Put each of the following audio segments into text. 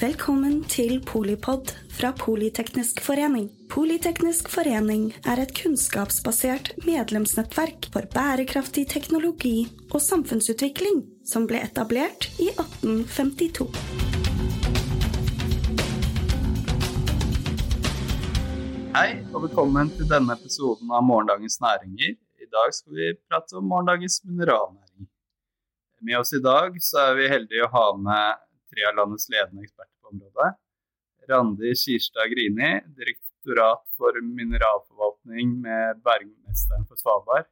Velkommen til Polipod fra Politeknisk forening. Politeknisk forening er et kunnskapsbasert medlemsnettverk for bærekraftig teknologi og samfunnsutvikling som ble etablert i 1852. Hei, og velkommen til denne episoden av Morgendagens næringer. I dag skal vi prate om morgendagens mineralnæring. Med oss i dag så er vi heldige å ha med tre av landets ledende eksperter på området. Randi Skirstad Grini, Direktorat for mineralforvaltning med Bergmesteren for Svalbard.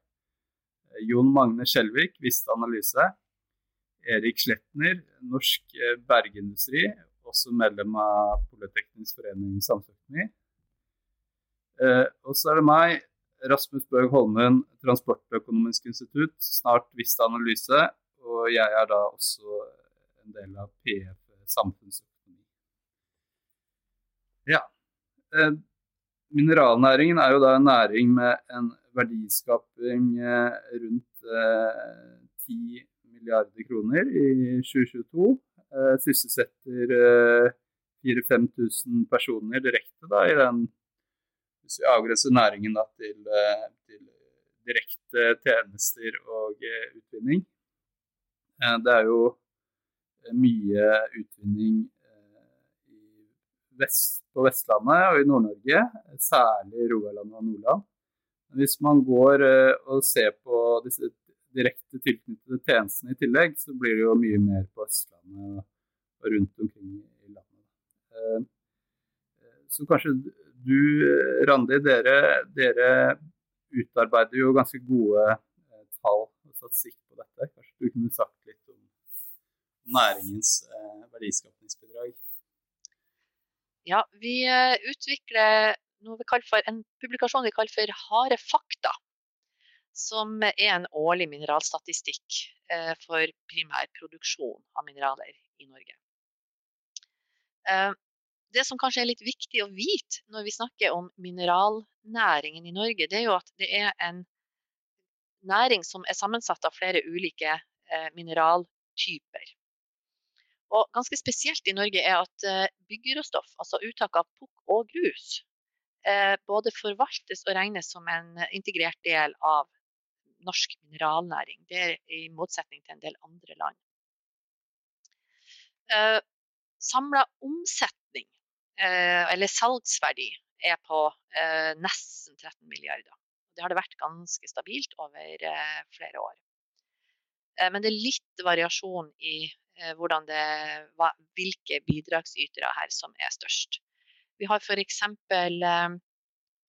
Jon Magne Skjelvik, Vista Analyse. Erik Sletner, Norsk bergindustri, også medlem av Politeknisk forening samfunnsøkonomi. Eh, og så er det meg, Rasmus Bøg Holmen, Transportøkonomisk institutt, snart Vista Analyse. Og jeg er da også en del av PF samfunnsøkonomi. Ja. Eh, mineralnæringen er jo da en næring med en verdiskaping eh, rundt eh, 10 milliarder kroner i 2022. Eh, sysselsetter 4000-5000 personer direkte da, i den Hvis vi avgrenser næringen da, til, eh, til direkte tjenester og utvinning. Det er jo mye utvinning vest, på Vestlandet og i Nord-Norge, særlig Rogaland og Nordland. Hvis man går og ser på disse direkte tilknyttede tjenestene i tillegg, så blir det jo mye mer på Østlandet og rundt omkring i landet. Så kanskje du, Randi, dere, dere utarbeider jo ganske gode tall og statistikk på dette. Kanskje du kunne sagt litt om næringens eh, verdiskapningsbidrag? Ja, vi utvikler noe vi for en publikasjon vi kaller for Harde fakta. Som er en årlig mineralstatistikk eh, for primær produksjon av mineraler i Norge. Eh, det som kanskje er litt viktig å vite når vi snakker om mineralnæringen i Norge, det er jo at det er en næring som er sammensatt av flere ulike eh, mineraltyper. Og ganske spesielt i Norge er at byggeråstoff, altså uttak av pukk og grus, både forvaltes og regnes som en integrert del av norsk mineralnæring. Det er i motsetning til en del andre land. Eh, Samla omsetning, eh, eller salgsverdi, er på eh, nesten 13 milliarder. Det har det vært ganske stabilt over eh, flere år. Eh, men det er litt variasjon i eh, det, hva, hvilke bidragsytere her som er størst. Vi har f.eks. Eh,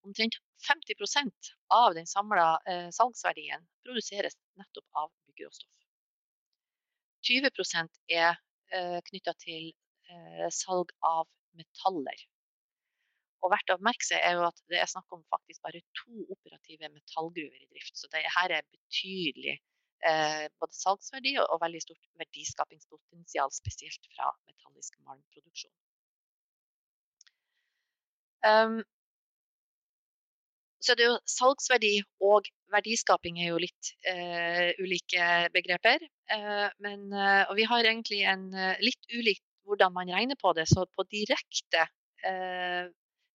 omtrent 50% av den samla eh, salgsverdien produseres nettopp av byggeråstoff. 20 er eh, knytta til eh, salg av metaller. Og verdt å merke seg er jo at det er snakk om faktisk bare to operative metallgruver i drift. Så det her er betydelig eh, både salgsverdi og, og, veldig stort verdiskapingspotensial, spesielt fra metallisk malmproduksjon. Um, så er jo salgsverdi og verdiskaping er jo litt uh, ulike begreper. Uh, men, og vi har egentlig en litt ulikt hvordan man regner på det. Så på direkte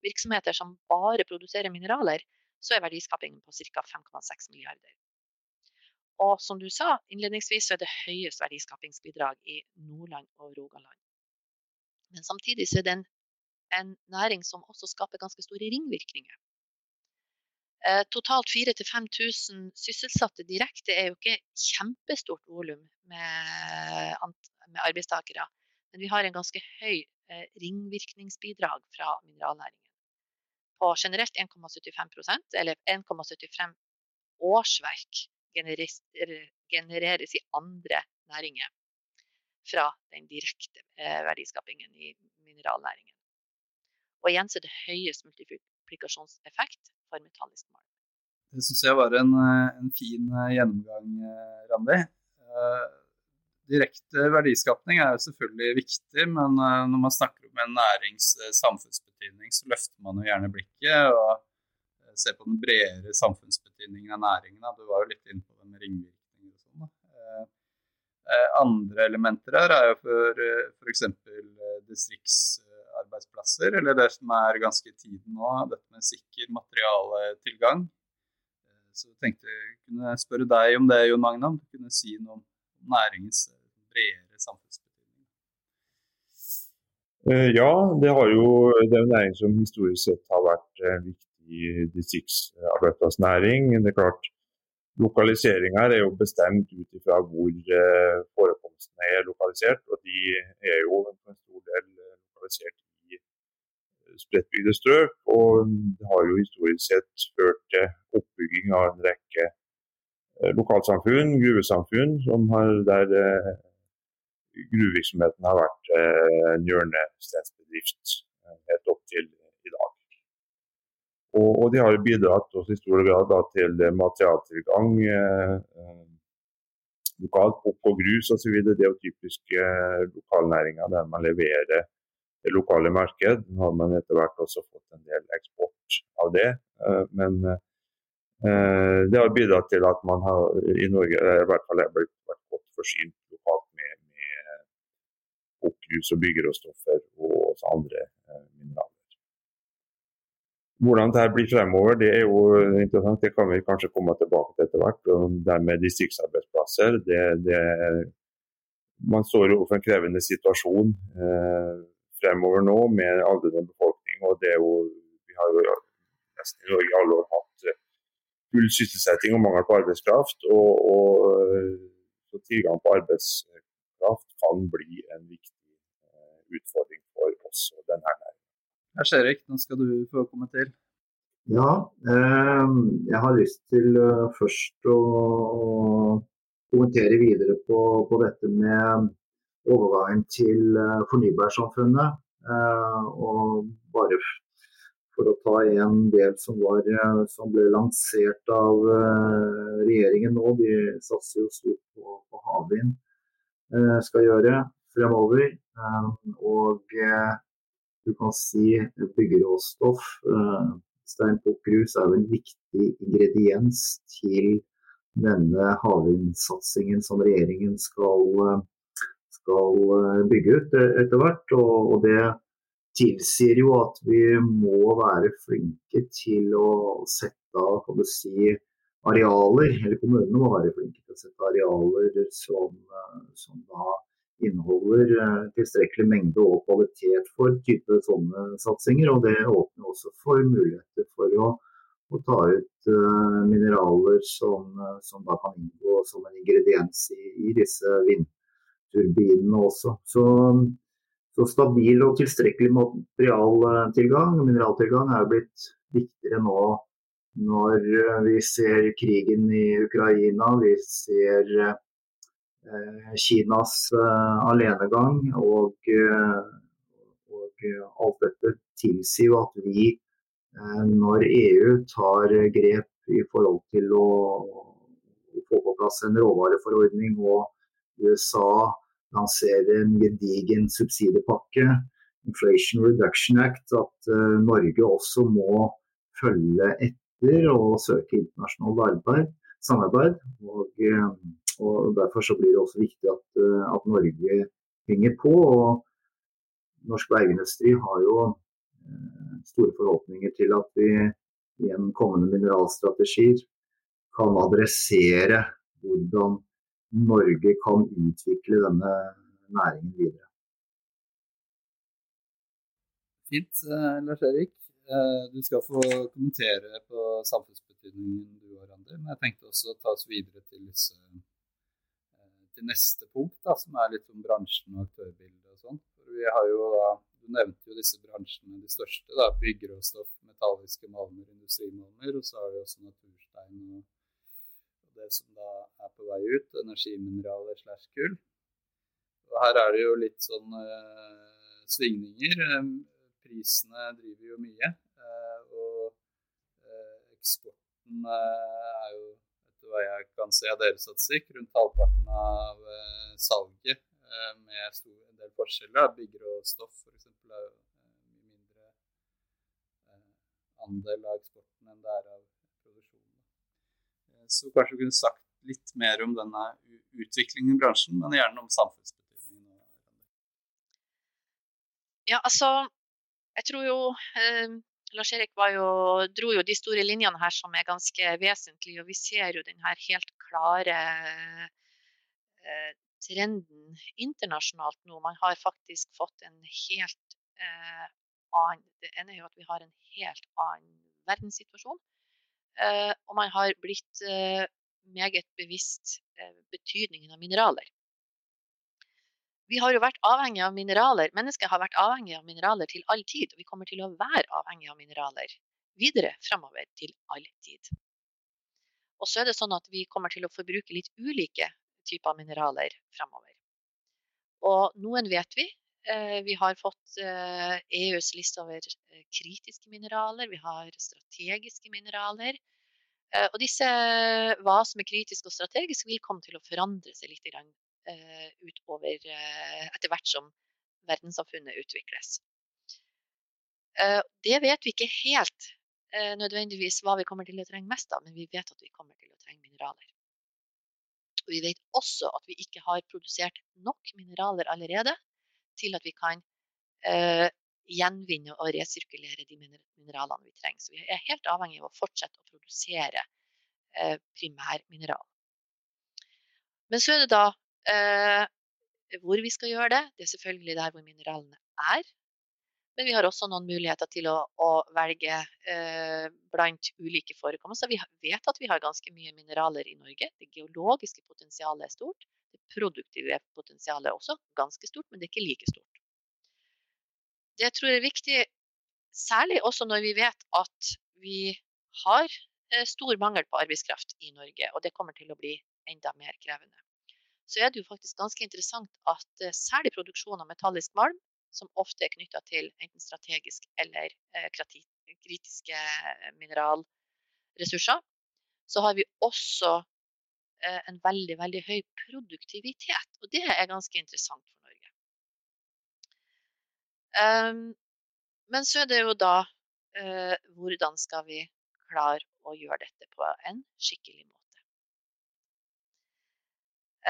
virksomheter som bare produserer mineraler, så er verdiskapingen på ca. 5,6 milliarder. Og som du sa innledningsvis, så er det høyest verdiskapingsbidrag i Nordland og Rogaland. Men samtidig så er det en, en næring som også skaper ganske store ringvirkninger. Eh, totalt 4000-5000 sysselsatte direkte er jo ikke kjempestort volum med, med, arbeidstakere. Men vi har en ganske høy eh, ringvirkningsbidrag fra mineralnæringen. På generelt 1,75% eller 1,75 årsverk genereres, i andre næringer fra den direkte eh, verdiskapingen i mineralnæringen. Og igjen så er det høyest multiplikasjonseffekt for metallisk malm. Det syns jeg var en, eh, en, fin eh, gjennomgang, Randi. Direkte verdiskapning er jo selvfølgelig viktig, men når man snakker om en nærings samfunnsbetydning, så løfter man jo gjerne blikket og ser på den bredere samfunnsbetydningen av næringen. Du var jo litt inne på det med og sånn. Andre elementer her er jo for f.eks. distriktsarbeidsplasser, eller det som er ganske i tiden nå, dette med sikker materialetilgang. Så jeg tenkte jeg kunne spørre deg om det, Jon Magne, om du kunne si noe om næringens bredere samfunnsbetydning? Eh, ja, det, jo, det er jo næring som historisk sett har vært en eh, viktig distriktsarbeidsplassnæring. Det er klart, Lokaliseringa er jo bestemt ut ifra hvor eh, forekomstene er lokalisert. og De er jo for en stor del lokalisert i spredtbygde strøk. Og det har jo historisk sett ført til oppbygging av en rekke eh, lokalsamfunn, gruvesamfunn, som har, der eh, gruvevirksomheten har vært eh, en hjørnesteinsbedrift helt opp til i. Og, og de har bidratt også i stor grad da, til materialtilgang eh, lokalt, opp og grus osv. Det er jo typiske eh, lokalnæringer der man leverer det lokale marked. Nå har man etter hvert også fått en del eksport av det. Eh, men eh, det har bidratt til at man har, i Norge i hvert fall er blitt godt forsynt lokalt med, med oppgrus og byggeråstoffer og også andre mineraler. Hvordan dette blir fremover, det er jo interessant. Det kan vi kanskje komme tilbake til etter hvert. Det med distriktsarbeidsplasser, det, det, Man står jo overfor en krevende situasjon. Eh, fremover nå med aldrende befolkning. og det er jo, Vi har jo nesten i Norge alle år hatt eh, full sysselsetting og mangel på arbeidskraft. og, og så Tilgang på arbeidskraft kan bli en viktig eh, utfordring for oss og denne næringen. Lars Erik, nå skal du få komme til. Ja, eh, jeg har lyst til uh, først å, å kommentere videre på, på dette med overgangen til eh, fornybarsamfunnet. Eh, og bare for å ta en del som, var, eh, som ble lansert av regjeringen nå. De satser jo stort på, på havvind, skal gjøre fremover. Og du kan si byggeråstoff. Steinpukkgrus er jo en viktig ingrediens til denne havvindsatsingen som regjeringen skal skal eh, bygge ut eh, etter hvert. Og, og det tilsier jo at vi må være flinke til å sette av kan du si, arealer, eller kommunene må være flinke til å sette arealer som, eh, som da inneholder tilstrekkelig mengde og kvalitet for type sånne satsinger. Og det åpner også for muligheter for å, å ta ut uh, mineraler som, som, da kan inngå som en ingrediens i, i disse vindturbinene også. Så, så stabil og tilstrekkelig materialtilgang mineraltilgang er blitt viktigere nå når vi ser krigen i Ukraina, vi ser eh, Kinas eh, alenegang. Og, eh, og, alt dette tilsier at vi, eh, når EU tar grep i forhold til å, å få på plass en råvareforordning og USA lanserer en gedigen subsidiepakke, Inflation Reduction Act, at Norge også må følge etter og søke internasjonalt arbeid, samarbeid. Og, og, Derfor så blir det også viktig at, uh, at Norge henger på. og Norsk veiindustri har jo store forhåpninger til at vi i en kommende mineralstrategi kan adressere hvordan Norge kan utvikle denne næringen videre. Fint, eh, Lars Erik. Eh, du skal få kommentere på samfunnsbetydningen du har, Randi. Men jeg tenkte også å ta oss videre til, disse, eh, til neste punkt, da, som er litt om bransjen og aktørbildet og sånn. Vi har jo da, Du nevnte jo disse bransjene, de største. da, Byggeråstoff, metalliske malmer, industrimalmer. Og så har vi også naturstein og det som da er på vei ut, energimineraler slash kull. Og her er det jo litt sånn uh, svingninger. Prisene driver jo mye. Uh, og uh, eksporten er jo, etter hva jeg kan se av deres statistikk, rundt halvparten av salget med stor, en del forskjeller. Byggeråstoff f.eks. er jo mye mindre andel av eksporten enn det er av så kanskje du kunne sagt litt mer om denne utviklingen i bransjen, men gjerne om samfunnsbetydningen. Ja, altså Jeg tror jo eh, Lars Erik dro jo de store linjene her som er ganske vesentlige. Og vi ser jo den her helt klare eh, trenden internasjonalt nå. Man har faktisk fått en helt eh, annen Det ene er jo at vi har en helt annen verdenssituasjon. Eh, og man har blitt eh, meget bevisst eh, betydningen av mineraler vi har jo vært avhengig av mineraler. Mennesket har vært avhengig av mineraler til all tid. Og vi kommer til å være avhengig av mineraler videre framover til all tid. Og så er det sånn at vi kommer til å forbruke litt ulike typer mineraler framover. Og noen vet vi. Eh, vi har fått EUs eh, e liste over eh, kritiske mineraler. Vi har strategiske mineraler. Og disse, hva som er kritisk og strategisk, vil komme til å forandre seg litt utover eh, etter hvert som verdenssamfunnet utvikles. Eh, det vet vi ikke helt nødvendigvis hva vi kommer til å trenge mest av, men vi vet at vi kommer til å trenge mineraler. Og vi vet også at vi ikke har produsert nok mineraler allerede til at vi kan eh, gjenvinne og resirkulere de mineralene vi trenger. Så vi er helt avhengig av å fortsette å produsere eh, primærmineral. Men så er det da Eh, hvor vi skal gjøre det, det er selvfølgelig der hvor mineralene er. Men vi har også noen muligheter til å, å velge eh, blant ulike forekomster. Vi vet at vi har ganske mye mineraler i Norge. Det geologiske potensialet er stort. Det produktive potensialet er også ganske stort, men det er ikke like stort. Det jeg tror er viktig, særlig også når vi vet at vi har eh, stor mangel på arbeidskraft i Norge, og det kommer til å bli enda mer krevende så er det jo faktisk ganske interessant at eh, særlig produksjon av metallisk malm, som ofte er knytta til enten strategisk eller eh, kritiske eh, mineralressurser, så har vi også en veldig, veldig høy produktivitet. Og det er ganske interessant for Norge. Ehm, men så er det jo da hvordan skal vi klare å gjøre dette på en skikkelig måte.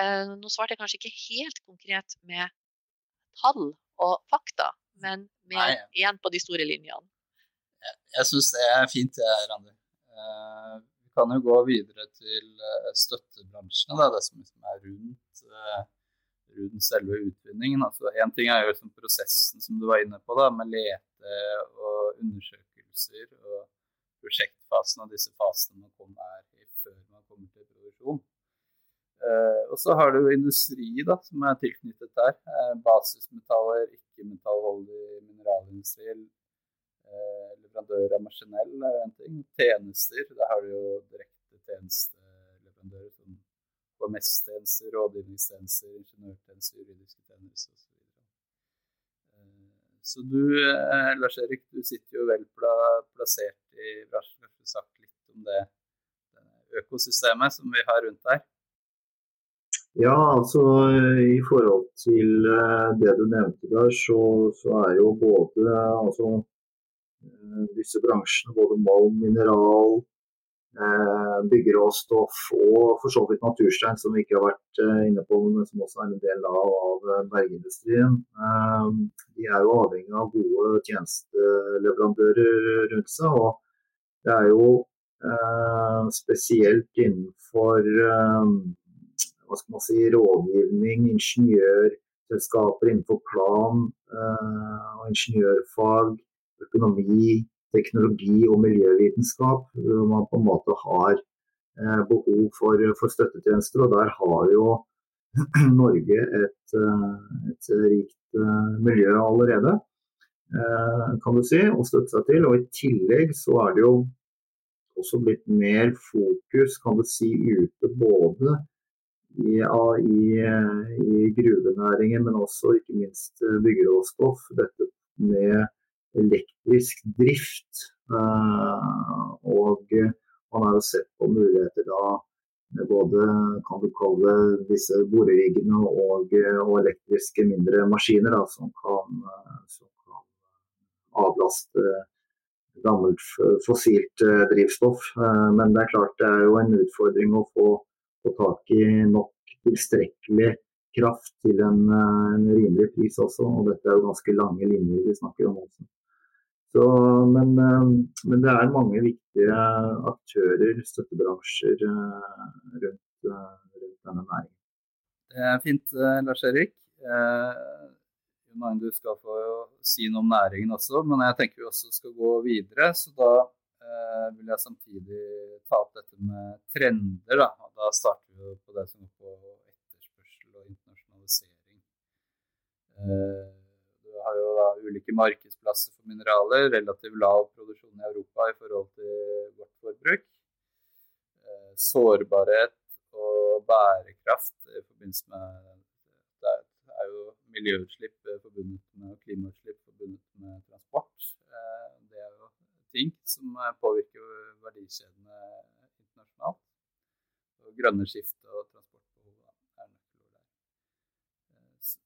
Eh, nå svarte jeg kanskje ikke helt konkret med tall og fakta, men mer Nei. igjen på de store linjene. Jeg, jeg syns det er fint, det, Randi. Eh, vi kan jo gå videre til uh, støttebransjene, da, det som liksom er rundt, uh, rundt selve utvinningen. Altså, en ting er jo liksom prosessen som du var inne på, da, med lete og undersøkelser og prosjektfasen og disse fasene man kommer i før man kommer til produksjon. Uh, og så har du industri da, som er tilknyttet der. Uh, basismetaller, ikke-metallholdig mineralindustri. Uh, leverandør av maskinell er én ting. Tjenester, der har du jo direkte tjenesteleverandører som HMS-tjenester, rådgivningstjenester, ingeniørtjenester, juridiske tjenester osv. Så du, Lars Erik, du sitter jo vel plassert i bransjen. Kanskje sagt litt om det økosystemet som vi har rundt der? Ja, altså i forhold til eh, det du nevnte der, så, så er jo både altså, eh, disse bransjene, både malm, mineral, eh, byggeråstoff og for så vidt naturstein, som vi ikke har vært inne på, men som også er en del av, av bergindustrien, de er jo avhengig av gode tjenesteleverandører rundt seg. og det er jo spesielt innenfor hva skal man si, rådgivning, ingeniørselskaper innenfor plan eh, og ingeniørfag, økonomi, teknologi og miljøvitenskap, hvor man på en måte har eh, behov for, for støttetjenester. Og der har jo Norge et, eh, et rikt miljø allerede, kan du si, å støtte seg til. Og i tillegg så er det jo også blitt mer fokus kan du si, ute både i, i, i gruvenæringen, men også ikke minst eh, byggeråstoff. Dette med elektrisk drift. Eh, og man har jo sett på muligheter da med både kan du kalle disse boreriggene og, og, elektriske mindre maskiner da, som, kan, som kan avlaste gammelt fossilt drivstoff. Eh, men det er klart det er jo en utfordring å få få tak i nok tilstrekkelig kraft til en, en, rimelig pris også. Og dette er jo ganske lange linjer vi snakker om også. Så, men, men, det er mange viktige aktører, støttebransjer, rundt, rundt denne næringen. Det er fint, Lars Erik. Du skal få si noe om næringen også, men jeg tenker vi også skal gå videre. Så da eh, vil jeg samtidig ta opp dette med trender. Da, da starter vi på det som går på etterspørsel og internasjonalisering. Eh, du har jo da ulike markedsplasser for mineraler, relativt lav produksjon i Europa i forhold til vårt forbruk. Eh, sårbarhet og bærekraft i forbindelse med er jo miljøutslipp eh, forbundet med klimautslipp forbundet med transport. Eh, det er jo ting som eh, påvirker verdikjedene internasjonalt. Og grønne skifte og transportbehov der.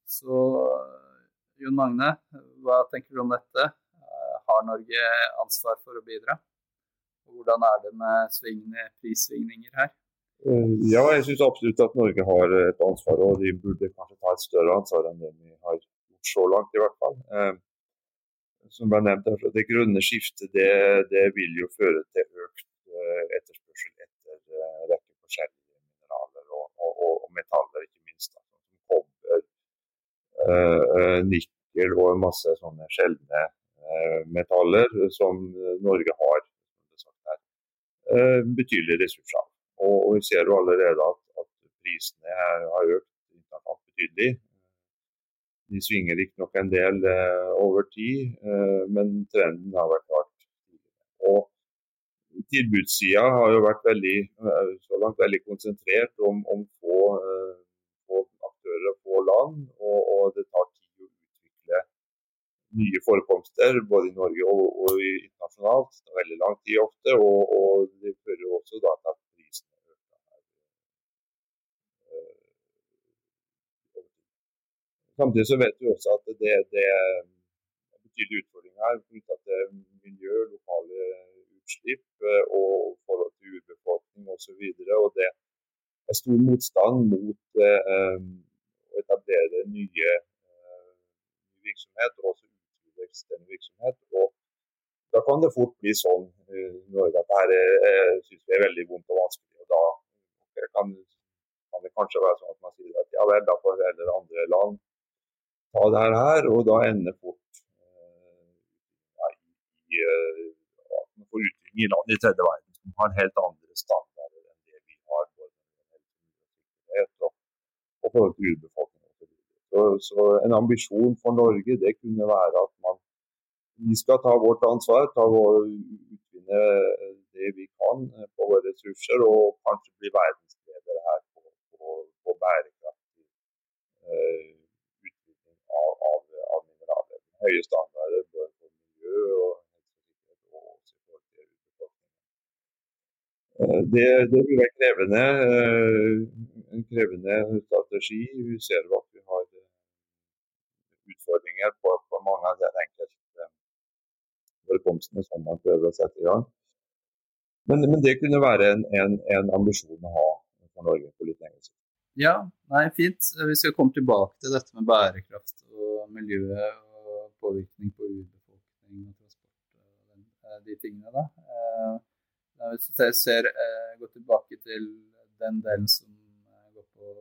Så Jon Magne, hva tenker du om dette? Har Norge ansvar for å bidra? Og hvordan er det med prissvingninger her? Eh, ja, jeg syns absolutt at Norge har et ansvar, og de burde kanskje ta et større ansvar enn det vi har gjort så langt, i hvert fall. Eh, som ble nevnt her, Det grønne skiftet det, det vil jo føre til økt eh, etterspørsel etter en rekke forskjellige mineraler og, og, og, metaller, ikke minst. Da, som kobber, nikkel og masse sånne sjeldne metaller som Norge har betydelige ressurser av. Og, og vi ser jo allerede at, at prisene har økt betydelig. De svinger riktignok en del eh, over tid, eh, men trenden har vært klart. Og Tilbudssida har jo vært veldig, eh, så langt veldig konsentrert om, om få, få, aktører og få land. Og, og, det tar tid å utvikle nye forekomster, både i Norge og, og internasjonalt. Det tar veldig lang tid ofte. Og, og det fører også da til at Samtidig så vet vi også at det, det er betydelige utfordringer her knytta til miljø, lokale utslipp eh, og forhold til urbefolkning osv. Det er stor motstand mot eh, å etablere nye eh, virksomhet, og også utvide eksisterende virksomhet. Og da kan det fort bli sånn i Norge at dette eh, syns vi er veldig vondt og vanskelig. og Da kan, kan, det kanskje være sånn at man sier at ja vel, da får heller andre land ta det her, og da ender fort eh, ja, i eh, at utvikling i land i tredje verden som har helt andre standarder enn det vi har. og, og forhold til. Så, så en ambisjon for Norge det kunne være at man vi skal ta vårt ansvar, ta vår, utvinne det vi kan på våre ressurser, og kanskje bli verdensledere her på, på, på bærekraftig eh, høye standarder både for miljø og helsesikkerhet og også for befolkningen. Eh, det, det vil være krevende, eh, en krevende strategi. Vi ser at vi har eh, utfordringer på, på mange av de enkelte forekomstene som man prøver å sette i gang. Men, men det kunne være en, en, en, ambisjon å ha for Norge på litt lengre sikt. Ja, nei, fint. Vi skal komme tilbake til dette med bærekraft og miljøet og påvirkning på urbefolkning og transport og eh, de tingene. da. Eh, hvis jeg ser, eh, går tilbake til den delen som går på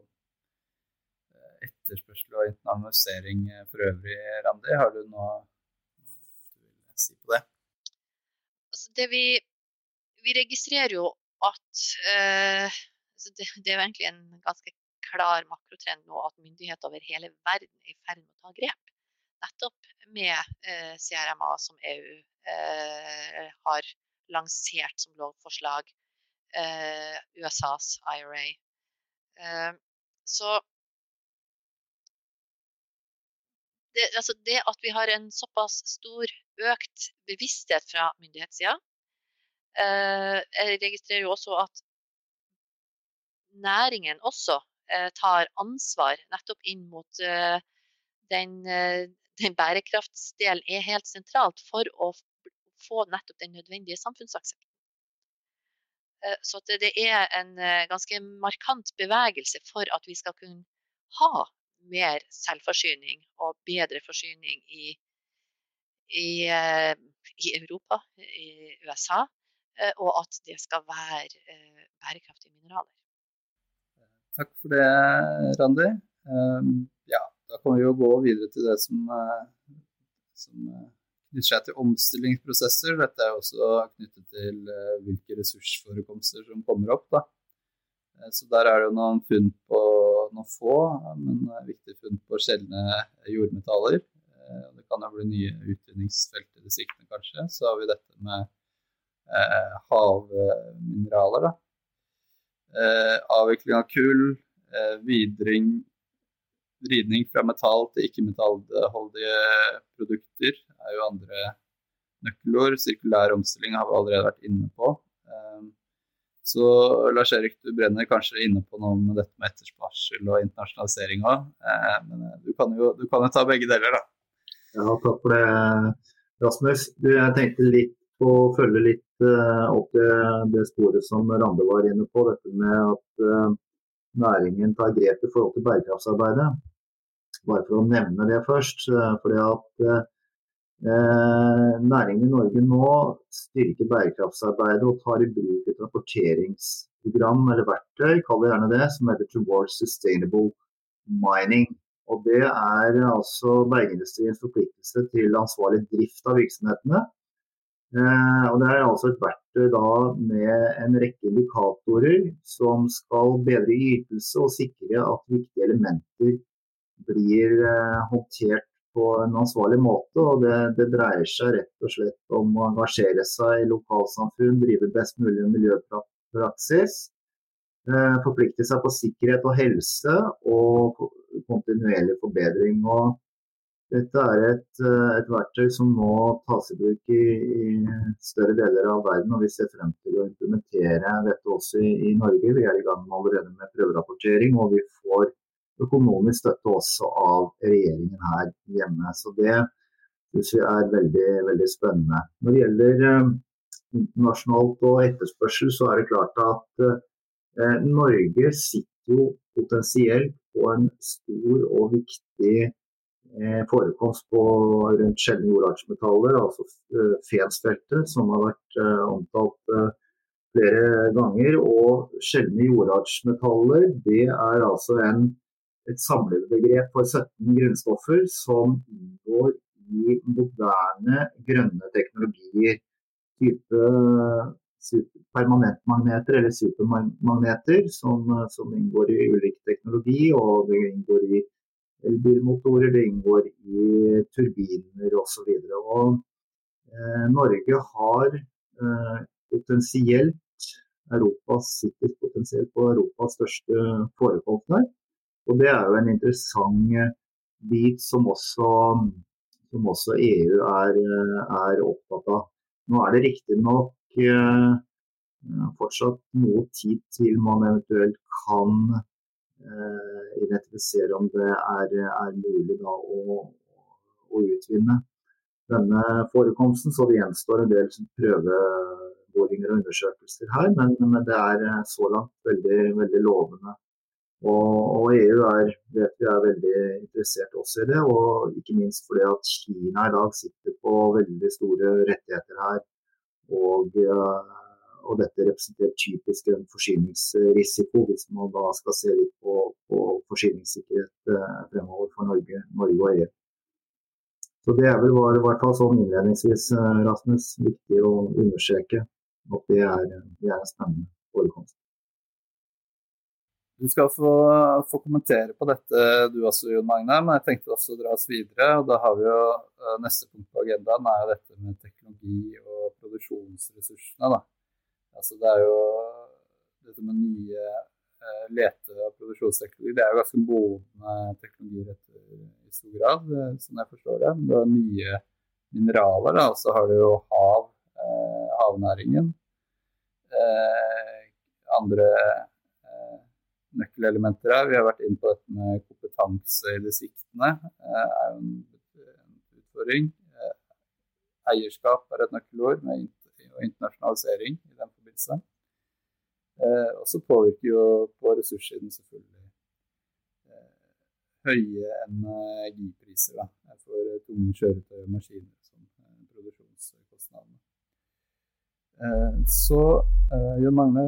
etterspørsel og internalisering for øvrig, Randi, har du noe, du vil si på det? Altså det vi, vi registrerer jo at eh, altså det, det, er jo egentlig en ganske klar makrotrend nå at myndigheter over hele verden er i ferd med å ta grep nettopp med eh, CRMA som EU eh, har lansert som lovforslag. Eh, USAs IRA. så det, altså det, at vi har en såpass stor økt bevissthet fra myndighetssida Jeg registrerer jo også at næringen også tar ansvar nettopp inn mot den den bærekraftsdelen er helt sentralt for å få nettopp den nødvendige samfunnsaksepten. Eh, så det er en eh, ganske markant bevegelse for at vi skal kunne ha mer selvforsyning og bedre forsyning i, i, eh, i Europa, i USA, eh, og at det skal være bærekraftige mineraler. Takk for det, Randi. Ja, da kan vi jo gå videre til det som, som knytter seg til omstillingsprosesser. Dette er også knyttet til hvilke ressursforekomster som kommer opp. Da. Så der er det noen funn på noen få, men viktige funn på sjeldne jordmetaller. Eh, det kan jo bli nye utvinningsfelt i distriktene, kanskje. Så har vi dette med eh, havmineraler. Da. Eh, avvikling av kull, eh, vidring, vridning fra metall til ikke-metallholdige produkter er jo andre nøkkelord. Sirkulær omstilling har vi allerede vært inne på. Eh, så Lars Erik, du brenner kanskje inne på noe med dette med etterspørsel og internasjonalisering òg. Men du kan, jo, du kan, jo, ta begge deler, da. Ja, takk for det, Rasmus. Du, jeg tenkte litt på å følge litt opp det, det, sporet som Rande var inne på. Dette med at uh, næringen tar grep i forhold til bærekraftsarbeidet. Bare for å nevne det først. Uh, fordi at Eh, næringen i Norge nå styrker bærekraftsarbeidet og tar i bruk et rapporteringsprogram eller verktøy, kall det gjerne det, som heter Towards Sustainable Mining. Og Det er altså bergindustriens forpliktelse til ansvarlig drift av virksomhetene. Eh, og Det er altså et verktøy da med en rekke indikatorer som skal bedre ytelse og sikre at viktige elementer blir eh, håndtert på en ansvarlig måte. og det, det, dreier seg rett og slett om å engasjere seg i lokalsamfunn, drive best mulig miljøpraksis. Eh, forplikte seg på sikkerhet og helse og kontinuerlig forbedring. og dette er et, eh, et, verktøy som nå tas i bruk i, i, større deler av verden, og vi ser frem til å implementere dette også i, i Norge. Vi er i gang allerede med prøverapportering, og vi får økonomisk støtte også av regjeringen her hjemme. Så det syns vi er veldig, veldig spennende. Når det gjelder eh, internasjonalt og etterspørsel, så er det klart at eh, Norge sitter jo potensielt på en stor og viktig forekomst på rundt sjeldne jordartsmetaller, altså Fensfeltet, som har vært omtalt flere ganger. Og sjeldne jordartsmetaller det er altså en et samlebegrep for 17 grunnstoffer som inngår i moderne grønne teknologier. Type permanentmagneter eller supermagneter som, som, inngår i ulik teknologi. Og det inngår i elbilmotorer, det inngår i turbiner osv. Eh, Norge har eh, potensielt Europas, sitter potensielt på Europas største forekomst der. Og Det er jo en interessant eh, bit som også, som også EU er, eh, er, opptatt av. Nå er det riktignok eh, fortsatt noe tid til man eventuelt kan identifisere om det er, er mulig da, å, å, utvinne denne forekomsten. Så det gjenstår en del prøveboringer og undersøkelser her, men, men det er så langt veldig, veldig lovende. Og, og, EU er, vet vi er veldig interessert også i det, og ikke minst fordi at Kina i dag sitter på veldig store rettigheter her. Og, eh, og dette representerer typisk en forsyningsrisiko, hvis man da skal se litt på, på forsyningssikkerhet eh, fremover for Norge, Norge, og EU. Så Det er vel i hvert fall sånn innledningsvis, eh, Rasmus, viktig å understreke at det er, det er en spennende forekomst. Du skal få, få, kommentere på dette du også, Jon Magne, men jeg tenkte også å dra oss videre. og da har vi jo eh, Neste punkt på agendaen er dette med teknologi og produksjonsressursene. Da. Altså det er jo dette med nye eh, lete- og produksjonsteknologier. Det er jo ganske modne teknologier i stor grad, eh, som jeg forstår det. Det er nye mineraler, og så har du jo hav, eh, havnæringen. Eh, andre nøkkelelementer her. Vi har vært inne på dette med kompetanse i distriktene. Det eh, er jo en utfordring. Eh, eierskap er et nøkkelord, med internasjonalisering i den forbindelse. Eh, og så påvirker jo på ressurssiden selvfølgelig høye energipriser da, for tunge kjøretøy og maskiner som produksjonskostnadene. Så Jon Magne,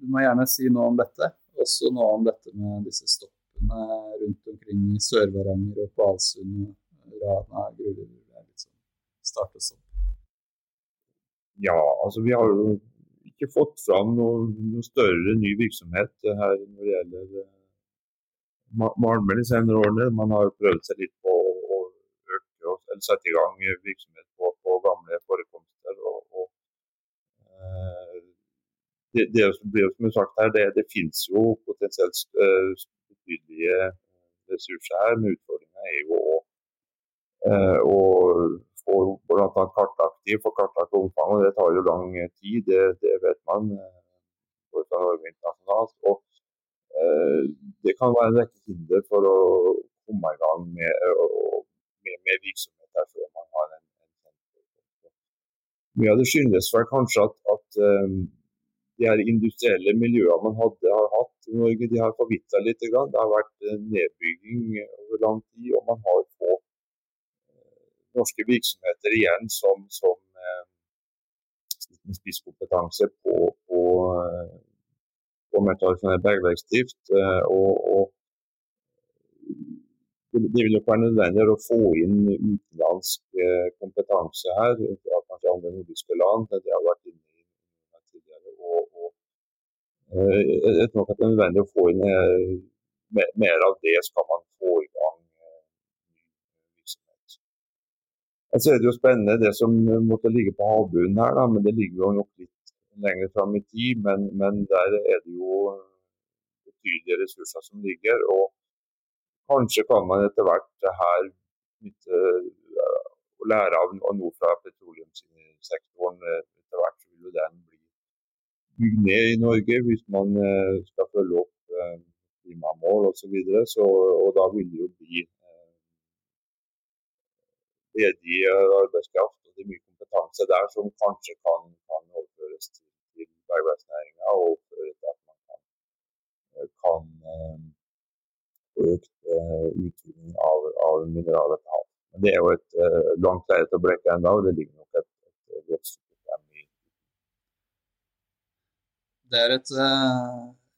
du må gjerne si noe om dette. Også noe om dette med disse stoppene rundt omkring i Sør-Varanger og på Alsund Rana gruver. Liksom startes opp. Ja, altså vi har jo ikke fått fram noe, noe større ny virksomhet her når det gjelder malmer de senere årene. Man har prøvd seg litt på å øke eller sette i gang virksomhet på, på gamle forekomster. Og, og uh, det, det, det, som er sagt her, det, det finnes jo potensielt betydelige ressurser her, men utfordringa er jo å, uh, å få bl.a. kartlagt de, få kartlagt og det tar jo lang tid, det, det vet man. både fra Norge internasjonalt. Og Eh, det kan være en rekke hinder for å komme i gang med, med, med virksomhet man har en, en Mye av det skyldes vel kanskje at, at de her industrielle miljøene man hadde, har hatt i Norge, de har forvitra litt. Det har vært nedbygging over lang tid, og man har få norske virksomheter igjen som, som uh, spisskompetanse på, på uh, på mer bergverksdrift. Eh, og, og det vil nok være nødvendig å få inn utenlandsk eh, kompetanse her, fra kanskje andre nordiske land. Det har vært inne tidligere. Og, og, eh, jeg tror nok at det er nødvendig å få inn mer av det skal man få i gang ny virksomhet. Så er det jo spennende det som måtte ligge på havbunnen her, da, men det ligger jo nok litt lenger fram i tid, men, men, der er det jo betydelige ressurser som ligger. og Kanskje kan man etter hvert her nytte å lære av noe fra petroleumssektoren. Etter hvert vil jo den bli bygd ned i Norge hvis man eh, skal følge opp eh, klimamål osv. Og da vil det jo bli eh, ledig arbeidskraft og det er mye kompetanse der som kanskje kan, kan overføres til bergverksnæringa og føre til at man kan, eh, kan eh, få økt uh, utvinning av, av mineraler til havet. Men det er jo et uh, langt lerret å blekke ennå, og det ligger nok et, et godt stykke frem i Det er et,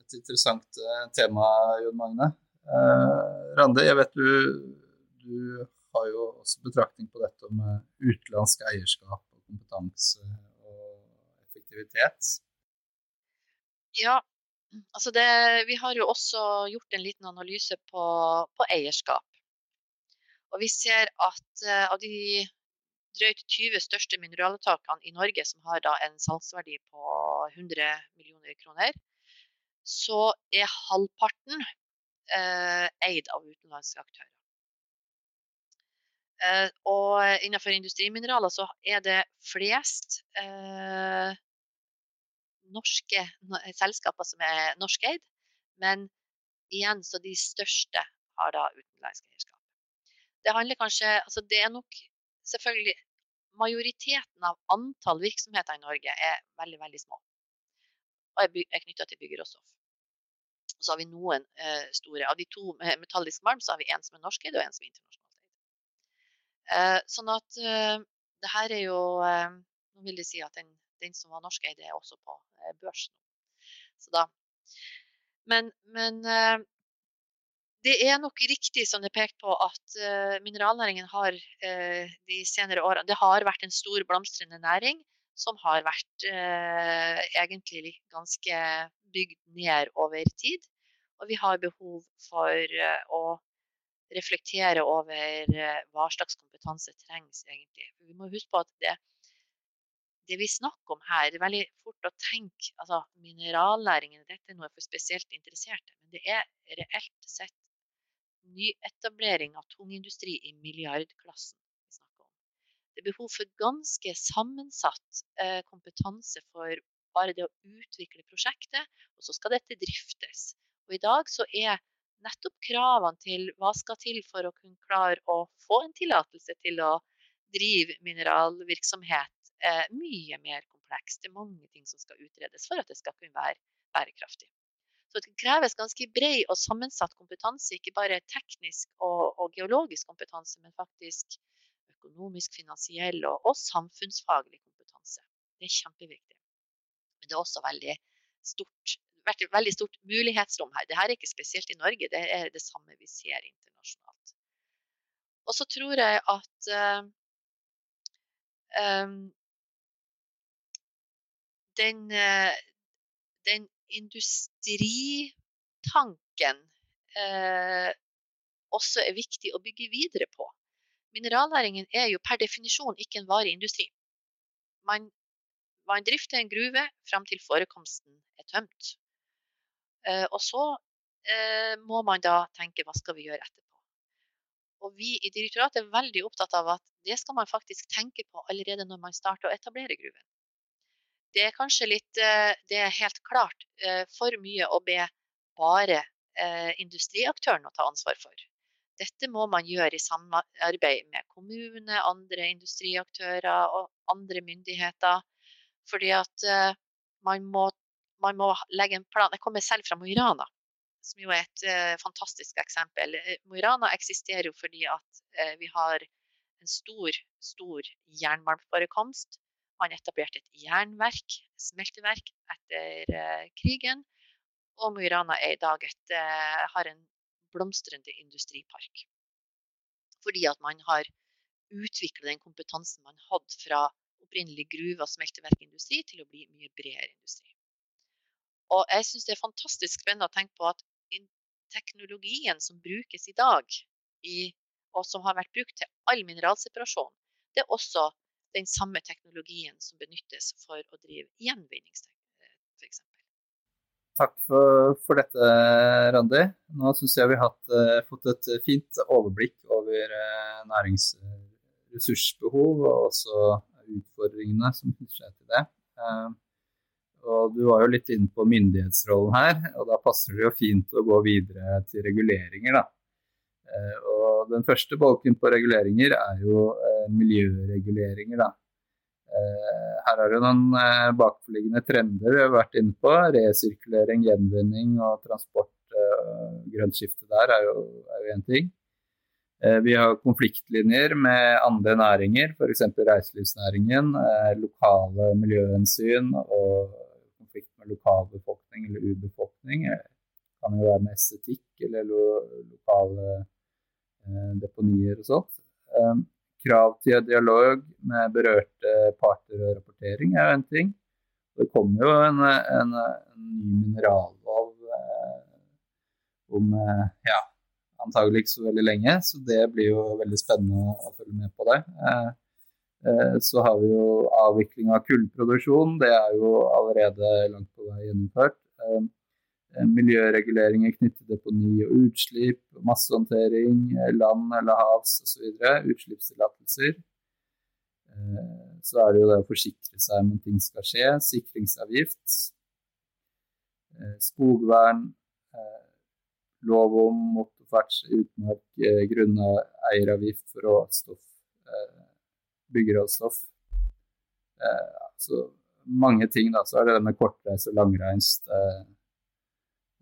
et interessant tema, Jon Magne. Rande, jeg vet du, du har jo også betraktning på dette med utenlandsk eierskap og kompetanse og effektivitet. Ja, altså det, vi har jo også gjort en liten analyse på, på eierskap. Og vi ser at uh, av de drøyt 20 største mineralettakene i Norge, som har en salgsverdi på 100 millioner kroner, så er halvparten uh, eid av utenlandske aktører. Uh, og innenfor industrimineraler så er det flest eh, norske selskaper som er norskeid, men igjen så de største har da utenlandsk eierskap. Det handler kanskje Altså det er nok selvfølgelig Majoriteten av antall virksomheter i Norge er veldig, veldig små. Og er knytta til bygger Og så har vi noen eh, store. Av de to med metallisk malm, så har vi en som er norskeid og en som er. Eh, sånn at eh, det her er jo eh, Nå vil de si at den den som var norskeid, er også på eh, børs Så da. Men, men eh, det er nok riktig som det er pekt på at uh, mineralnæringen har uh, de senere årene Det har vært en stor blomstrende næring som har vært uh, egentlig ganske bygd ned over tid. Og vi har behov for å reflektere over hva slags kompetanse trengs egentlig. Vi må huske på at det, det vi snakker om her, det er veldig fort å tenke altså Mineralnæringen dette er noe for spesielt interesserte, men det er reelt sett nyetablering av tungindustri i milliardklassen. Det er behov for ganske sammensatt eh, kompetanse for bare det å utvikle prosjektet, og så skal dette driftes. Og I dag så er nettopp kravene til hva skal til for å kunne klare å få en tillatelse til å drive mineralvirksomhet eh, mye mer komplekst. Det er mange ting som skal utredes for at det skal kunne være bærekraftig. Så det kreves ganske bred og sammensatt kompetanse, ikke bare teknisk og, og geologisk kompetanse, men faktisk økonomisk, finansiell og, og, samfunnsfaglig kompetanse. Det er kjempeviktig. Men det er også veldig stort, veldig stort mulighetsrom her. Dette er ikke spesielt i Norge, det er det samme vi ser internasjonalt. Og så tror jeg at uh, den, uh, den industritanken uh, også er viktig å bygge videre på. Mineralnæringen er jo per definisjon ikke en varig industri. Man, man drifter en gruve fram til forekomsten er tømt. Eh, og så eh, må man da tenke hva skal vi gjøre etterpå. Og vi i direktoratet er veldig opptatt av at det skal man faktisk tenke på allerede når man starter å etablere gruven. Det er kanskje litt eh, Det er helt klart for mye å be bare industriaktøren å ta ansvar for. Dette må man gjøre i samarbeid med kommune, andre industriaktører og andre myndigheter. Fordi at man må, man må legge en plan. Jeg kommer selv fra Mo i Rana som jo er et uh, fantastisk eksempel. Eh, Mo i Rana eksisterer jo fordi at uh, vi har en stor, stor jernmalmforekomst. Man etablerte et jernverk, smelteverk, etter uh, krigen. Og Mo i Rana er i dag et, har en blomstrende industripark. Fordi at man har utvikla den kompetansen man hadde fra opprinnelig gruve- og smelteverkindustri til å bli mye bredere industri. Og jeg syns det er fantastisk spennende å tenke på at teknologien som brukes i dag, i, og som har vært brukt til all mineralseparasjon, det er også den samme teknologien som benyttes for å drive gjenvinningsteknologi, f.eks. Takk for, for, dette, Randi. Nå syns jeg vi har uh, fått et fint overblikk over uh, næringsressursbehov og også utfordringene som knytter seg til det. Og du var jo litt inne på myndighetsrollen her, og da passer det jo fint å gå videre til reguleringer, da. Eh, og den første bolken på reguleringer er jo eh, miljøreguleringer, da. Eh, her er det noen bakforliggende trender vi har vært inne på. Resirkulering, gjenvinning og transport. Grønt skifte der er jo én ting. Vi har konfliktlinjer med andre næringer, f.eks. reiselivsnæringen, lokale miljøhensyn og lokalbefolkning eller urbefolkning. Det kan jo være med estetikk eller lo lokale eh, deponier og sånt. Um, krav til dialog med berørte parter og rapportering er jo en ting. Det kommer jo en, en, en ny minerallov eh, om eh, ja, antagelig ikke så veldig lenge, så det blir jo veldig spennende å, følge med på det. Eh, Eh, så har vi jo avvikling av kullproduksjon. Det er jo allerede langt på vei gjennomført. Eh, eh, miljøreguleringer knyttet til deponi og utslipp, massehåndtering, land eller havs osv. Utslippstillatelser. Så er det jo det å forsikre seg om at ting skal skje. Sikringsavgift. Skogvern. Lov om motorferdsel utmark. Grunneieravgift for råstoff byggeråstoff. Eh, så mange ting, da. Så er det med kortreist og langreist eh,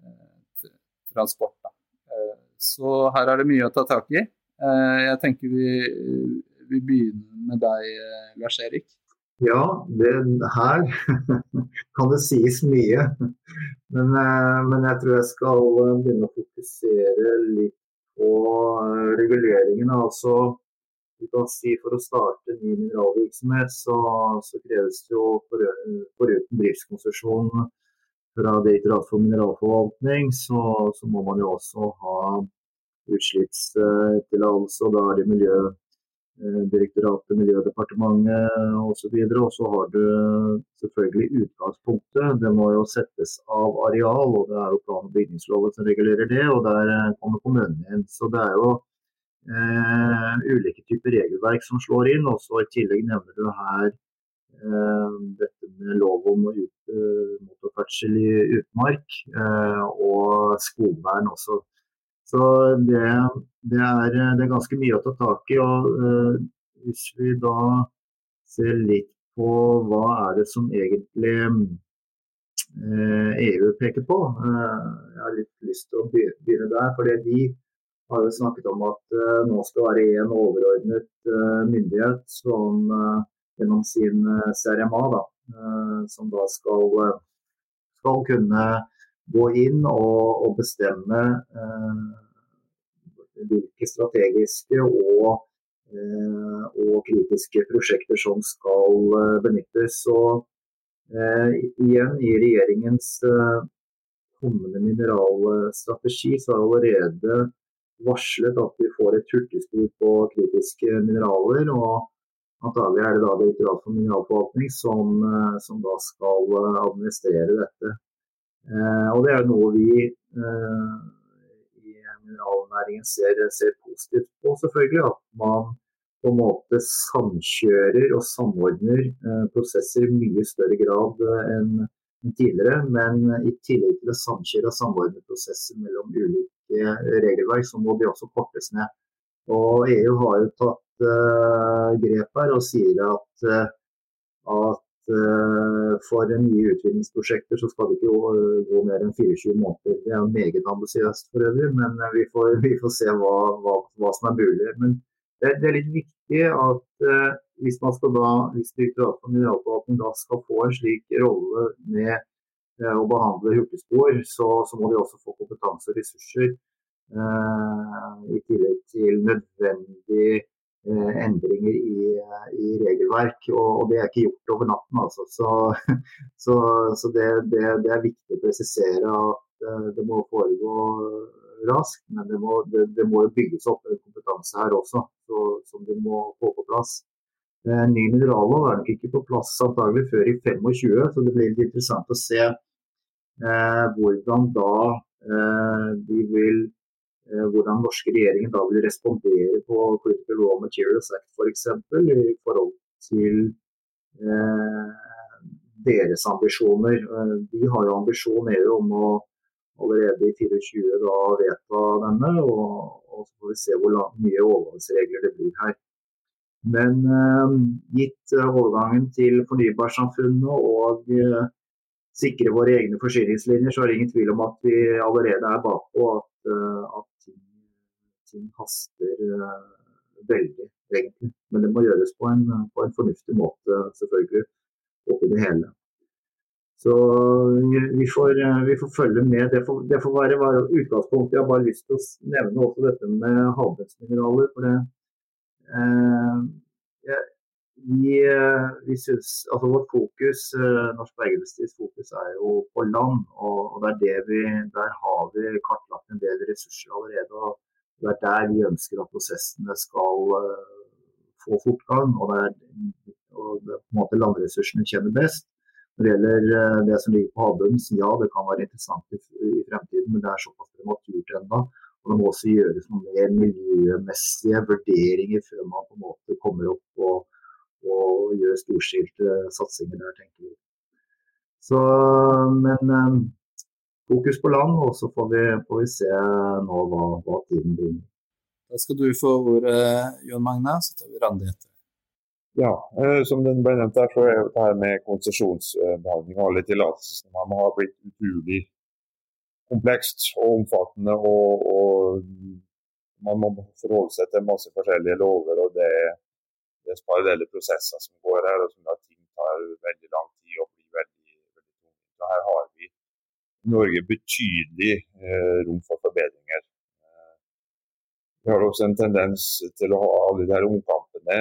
eh, transport, da. Eh, så her er det mye å ta tak i. Eh, jeg tenker vi, vi begynner med deg, eh, Lars Erik. Ja, det, her kan det sies mye. Men, men, jeg tror jeg skal begynne å fokusere litt på reguleringene. Altså du kan si For å starte ny mineralvirksomhet, så, så kreves det jo foruten driftskonsesjon fra Direktoratet for mineralforvaltning, så, så, må man jo også ha utslippstillatelse. og Da er det Miljødirektoratet, eh, Miljødepartementet osv. Og, så har du selvfølgelig utgangspunktet. Det må jo settes av areal, og det er jo plan- og bygningsloven som regulerer det. Og der kommer kommunen inn. Så det er jo eh, ulike typer regelverk som slår inn. Også I tillegg nevner du her eh, dette med lov om ut, eh, motorferdsel i utmark eh, og skogvern også. Så det, det, er, det, er, ganske mye å ta tak i. og eh, Hvis vi da ser litt på hva er det som egentlig EU peker på. Jeg har litt lyst til å begynne der. for De har jo snakket om at nå skal være en overordnet myndighet som gjennom sin CRMA, da, som da skal, skal kunne gå inn og, og bestemme hvilke strategiske og, eh, og, kritiske prosjekter som skal eh, benyttes. Og eh, igjen, i regjeringens kommende mineralstrategi så har allerede varslet at vi får et hurtigspor på kritiske mineraler. og Antagelig er det da Direktoratet for mineralforvaltning som, som, da skal administrere dette. Eh, og Det er noe vi eh, mineralnæringen ser, ser, positivt på, selvfølgelig. At man på en måte samkjører og samordner eh, prosesser i mye større grad eh, enn tidligere. Men i tillegg til å samkjøre og samordne prosesser mellom ulike regelverk, så må de også kortes ned. Og EU har jo tatt uh, grep her og sier at, uh, at uh, for nye utvinningsprosjekter så skal det ikke gå mer enn 24 måneder. Det er meget ambisiøst for øvrig, men eh, vi får, vi får se hva, hva, hva, som er mulig. Men det, det er litt viktig at uh, hvis man skal da, hvis Direktoratet for mineralforvaltning da skal få en slik rolle med uh, å behandle hurtigspor, så, så, må de også få kompetanse og ressurser. Uh, I tillegg til nødvendige Eh, endringer i, i regelverk. Og, og, det er ikke gjort over natten. Altså. Så, så, så det, det, det, er viktig å presisere at eh, det må foregå raskt. Men det må, det, må bygges opp en kompetanse her også, så, som de må få på plass. Ny minerallov er nok ikke på plass antagelig før i 25, så det blir litt interessant å se eh, hvordan da eh, de vil Eh, hvordan norske regjeringen da vil respondere på Critical Raw Materials Act f.eks. For eksempel, i forhold til eh, deres ambisjoner. De har jo ambisjon EU om å allerede i 2024 da vedta denne, og, og, så får vi se hvor mye overgangsregler det blir her. Men eh, gitt overgangen til fornybarsamfunnet og eh, sikre våre egne forsyningslinjer, så er det ingen tvil om at vi allerede er bakpå. At, at ting haster uh, veldig, egentlig. Men det må gjøres på en, på en fornuftig måte, selvfølgelig, oppi det hele. Så vi får, vi får, følge med. Det får, det får være, være utgangspunktet. Jeg har bare lyst til å nevne også dette med havbunnsmineraler. For det, eh, vi, vi synes, altså Vårt fokus, eh, Norsk Bergindustris fokus er jo på land. Og, og vi, der har vi kartlagt en del ressurser allerede. og det er der vi ønsker at prosessene skal uh, få fortgang. Og det er, og det på en måte landressursene kjenner best. Når det gjelder det som ligger på havbunnen, så ja, det kan være interessant i, i, fremtiden, men det er såpass prematurt ennå. Og det må også gjøres noen mer miljømessige vurderinger før man på en måte kommer opp og, og gjør storstilte satsinger der, tenker vi. Så, men um, fokus på land, og så får vi, får vi se nå hva, hva tiden blir. Da skal du få ordet, Jon Magne, så tar vi Randi etter. Ja, eh, som den ble nevnt der, så er det her med konsesjonsbehandling og alle tillatelsene har blitt utrolig komplekst og omfattende. Og, og man må forholde seg til masse forskjellige lover. og det, det er parallelle prosesser som går her, og som da ting tar veldig lang tid og blir veldig, veldig tungt. Her har vi i Norge betydelig eh, rom for forbedringer. Eh, vi har også en tendens til å ha alle de her omkampene.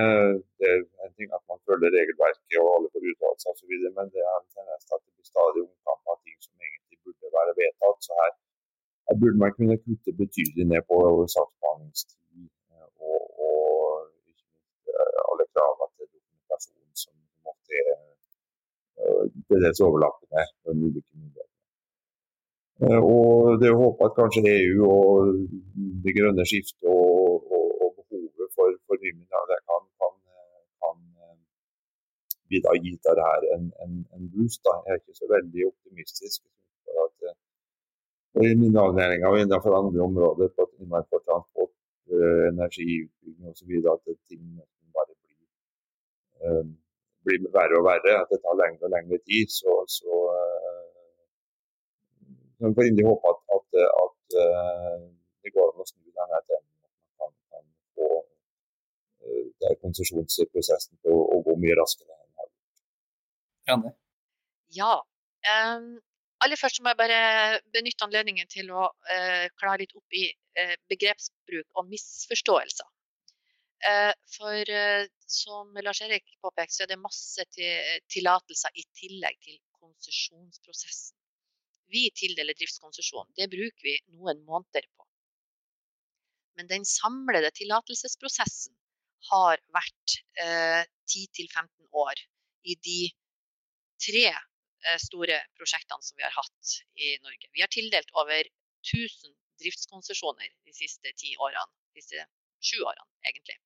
Det er en ting at man følger regelverket og alle får uttalelser osv., men det er en tendens til at det blir stadig omkamp burde være vedtatt. Så her, her burde man kunne kutte betydelig ned på saksbehandlingstid eh, og, og eh, alle kravene til dokumentasjon som måtte til dels overlappende med ulike myndigheter. Eh, og det er å håpe at kanskje EU og det grønne skiftet og, og, og behovet for, for det kan, kan, kan vi da gi det her en, en, en, boost. Da. Jeg er ikke så veldig optimistisk. Og I mineralnæringa og innenfor andre områder, på for transport, eh, energiutbygging osv., at ting bare blir, uh, blir verre og verre. At det tar lengre og lengre tid. Så, så vi får inderlig håpe at, at, at, det går an å snu denne trenden. At man kan, kan få uh, konsesjonsprosessen til å, å, gå mye raskere enn den har gjort. Ja. Um, aller først må jeg bare benytte anledningen til å eh, klare litt opp i eh, begrepsbruk og misforståelser. Eh, for som Lars Erik påpekte, så er det masse tillatelser i tillegg til konsesjonsprosessen. Vi tildeler driftskonsesjon. Det bruker vi noen måneder på. Men den samlede tillatelsesprosessen har vært 10-15 år i de tre Eh, store prosjektene som vi har hatt i Norge. Vi har tildelt over 1000 driftskonsesjoner de siste ti årene. De siste sju årene, egentlig.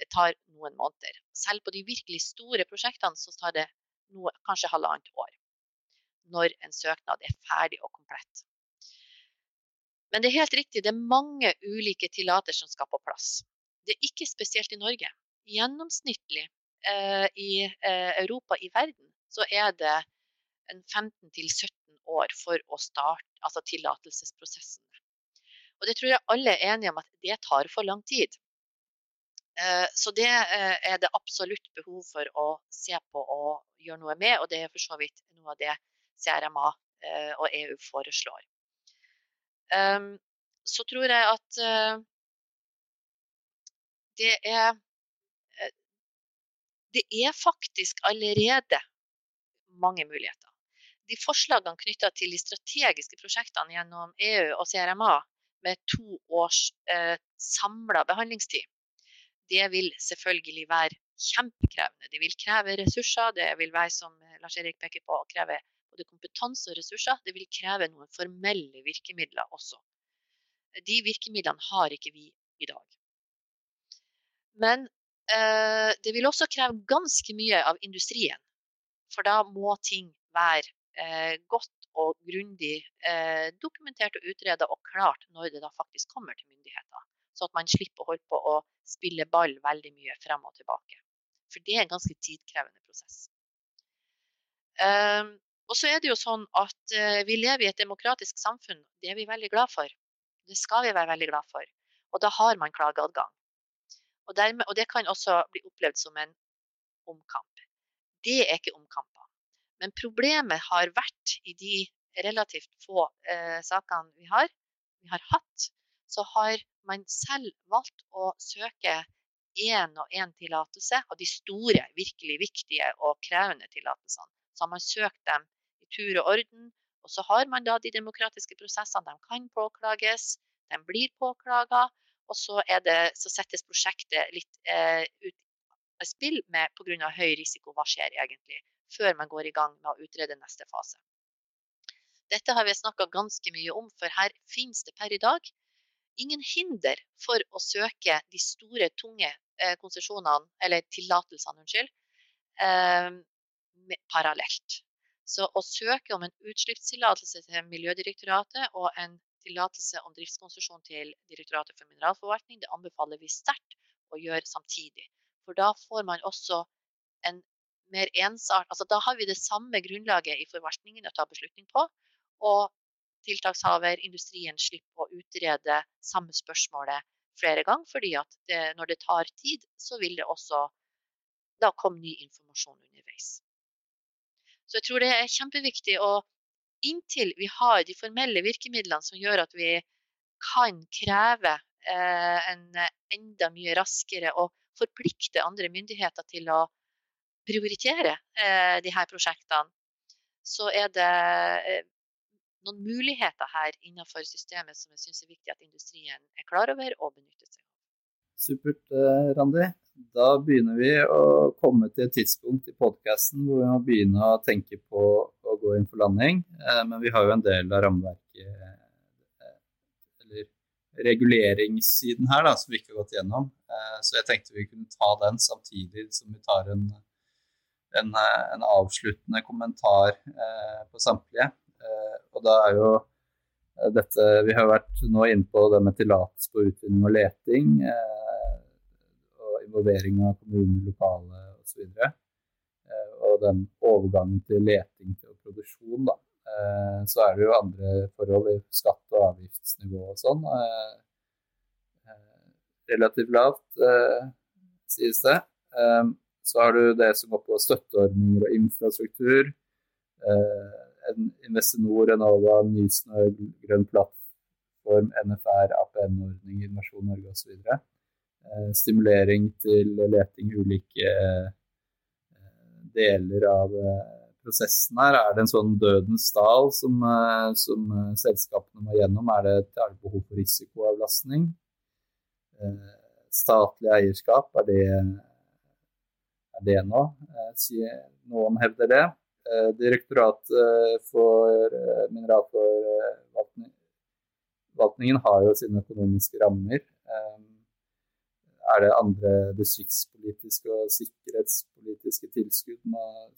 Det tar noen måneder. Selv på de virkelig store prosjektene så tar det noe, kanskje halvannet år. Når en søknad er ferdig og komplett. Men det er helt riktig, det er mange ulike tillatelser som skal på plass. Det er ikke spesielt i Norge. Gjennomsnittlig eh, i eh, Europa, i verden, så er det en 15-17 år for å starte altså tillatelsesprosessen. Og det tror jeg alle er enige om at det tar for lang tid. Eh, så det eh, er det absolutt behov for å se på og gjøre noe med, og det er for så vidt noe av det CRMA eh, og EU foreslår. Så tror jeg at det er Det er faktisk allerede mange muligheter de forslagene knytta til de strategiske prosjektene gjennom EU og CRMA med to års eh, samla behandlingstid, det vil selvfølgelig være kjempekrevende. Det vil kreve ressurser. Det vil være, som Lars Erik peker på, kreve både kompetanse og ressurser. Det vil kreve noen formelle virkemidler også. De virkemidlene har ikke vi i dag. Men eh, det vil også kreve ganske mye av industrien. For da må ting være eh, godt og grundig eh, dokumentert og utreda og klart når det da faktisk kommer til myndigheter. Så at man slipper å holde på å spille ball veldig mye frem og tilbake. For det er en ganske tidkrevende prosess. Um, og så er det jo sånn at uh, vi lever i et demokratisk samfunn. Det er vi veldig glad for. Det skal vi være veldig glad for. Og da har man klageadgang. Og, dermed, og det kan også bli opplevd som en omkamp. Det er ikke omkamper. Men problemet har vært i de relativt få eh, sakene vi har, vi har hatt, så har man selv valgt å søke én og én tillatelse av de store, virkelig viktige og krevende tillatelsene. Så har man søkt dem i tur og orden. Og så har man da de demokratiske prosessene. De kan påklages, de blir påklaga. Og så, det, så, settes prosjektet litt eh, ut av spill med pga. høy risiko. Hva skjer egentlig? Før man går i gang med å utrede neste fase. Dette har vi snakka ganske mye om, for her finnes det per i dag ingen hinder for å søke de store, tunge eh, konsesjonene, eller tillatelsene, unnskyld, eh, parallelt. Så å søke om en utslippstillatelse til Miljødirektoratet og en tillatelse om driftskonsesjon til Direktoratet for mineralforvaltning, det anbefaler vi sterkt å gjøre samtidig. For da får man også en mer ensart altså Da har vi det samme grunnlaget i forvaltningen å ta beslutning på. Og tiltakshaver, industrien, slipper å utrede samme spørsmålet flere ganger. fordi at når det tar tid, så vil det også da komme ny informasjon underveis. Så jeg tror det er kjempeviktig Og inntil vi har de formelle virkemidlene som gjør at vi kan kreve eh, en enda mye raskere og forplikte andre myndigheter til å prioritere eh, de her prosjektene, så er det eh, noen muligheter her innenfor systemet som jeg syns er viktig at industrien er klar over og benytter seg av. Supert, eh, Randi. Da begynner vi å komme til et tidspunkt i podkasten hvor vi må begynne å tenke på å gå inn for landing. Eh, men vi har jo en del av rammeverket, eller reguleringssiden her, da, som vi ikke har gått gjennom. Så jeg tenkte vi kunne ta den samtidig som vi tar en en, eh, en avsluttende kommentar eh, på samtlige. Eh, og da er jo dette Vi har vært nå inne på det med tillatelse på utvinning og leting. og involvering av kommuner, lokale osv. Så og den overgangen til leting til produksjon, da. Eh, så er det jo andre forhold i skatt- og avgiftsnivå og sånn. Eh, relativt lavt, sies det. Så har du det som går på støtteordninger og infrastruktur. Investinor, Enova, Nysnø, Grønn plattform, NFR, APN-ordning, Innovasjon Norge osv. Stimulering til leting i ulike deler av prosessen her? Er det en sånn dødens dal som, eh, som eh, selskapene må gjennom? Er det, er det behov for risikoavlastning? Eh, statlig eierskap, er det, det nå? Noen hevder det. Direktoratet for mineralforvaltningen har jo sine økonomiske rammer er det andre distriktspolitiske og sikkerhetspolitiske tilskudd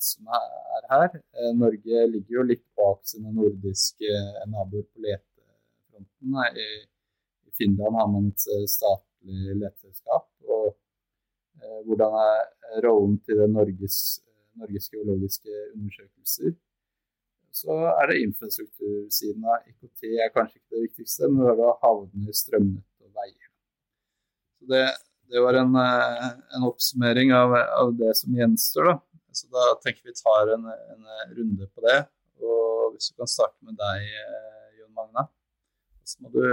som er her. Eh, Norge ligger jo litt bak sine nordiske naboer på letefronten. I, Finland har man et eh, statlig leteselskap. Og eh, hvordan er rollen til Norges, Norges geologiske undersøkelser? Så er det infrastruktursiden av IKT er kanskje ikke det viktigste, men det er havner, strømnett og veier. Så det, det var en, eh, en oppsummering av, av, det som gjenstår. Da. Så da tenker vi tar en, en, runde på det. Og hvis du kan starte med deg, eh, Jon Magne. Så må du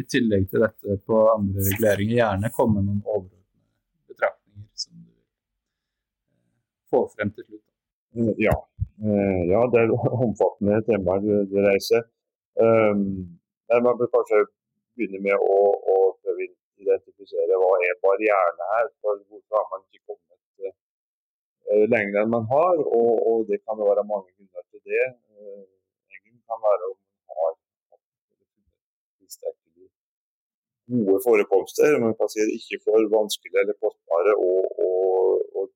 i tillegg til dette på andre reguleringer gjerne komme med noen overordnede betraktninger som du vil eh, få frem til slutt. Ja. ja, det er omfattende temaer du reiser. Men man bør kanskje begynne med å, å prøve identifisere hva er barrierene her. for Hvorfor har man ikke kommet uh, lenger enn man har? Og, og, det kan være mange grunner til det. En kan være om man har tilstrekkelig gode forekomster. Man kan si ikke for vanskelig eller kostbare å, å, å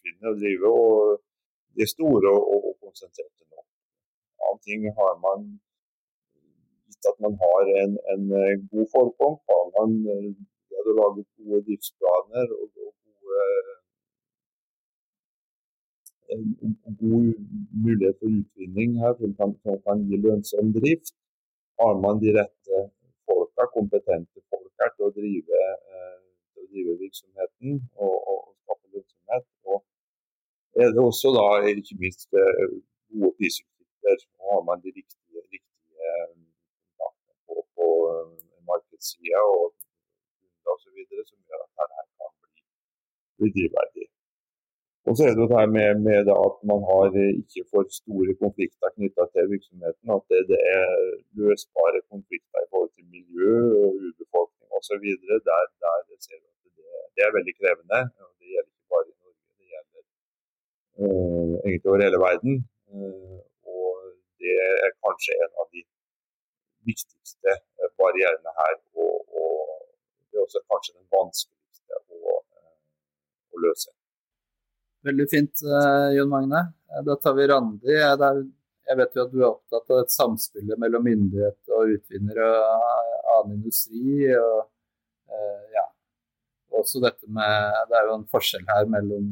utvinne og drive. og de store og, og konsentrerte nå. Annen ting har man at man har en, en eh, god forekomst. Har man eh, å laget gode driftsplaner og, og gode, en, god mulighet for utvinning her som kan, som kan, gi lønnsom drift, har man de rette folka, kompetente folka til å drive, eh, til å drive virksomheten og, og, og skape lønnsomhet. Og er det også da ikke minst gode prisutsikter, Nå har man de riktige, riktige på på markedssida og osv. som gjør at dette kan bli, bli drivverdig. Og så er det dette med, med at man har ikke for store konflikter knytta til virksomheten. At det, det, er løsbare konflikter i forhold til miljø og urbefolkning osv. Der, der ser vi at det, det, er veldig krevende. og Det gjelder ikke bare i Norge, det gjelder uh, egentlig over hele verden. Uh, og det er kanskje en av de viktigste eh, barrierene her. Og, og, det er også kanskje den vanskeligste å, eh, å løse. Veldig fint, eh, Jon Magne. Da tar vi Randi. Jeg vet jo at du er opptatt av et samspill mellom myndighet og utvinner og annen industri. og også dette med, Det er jo en forskjell her mellom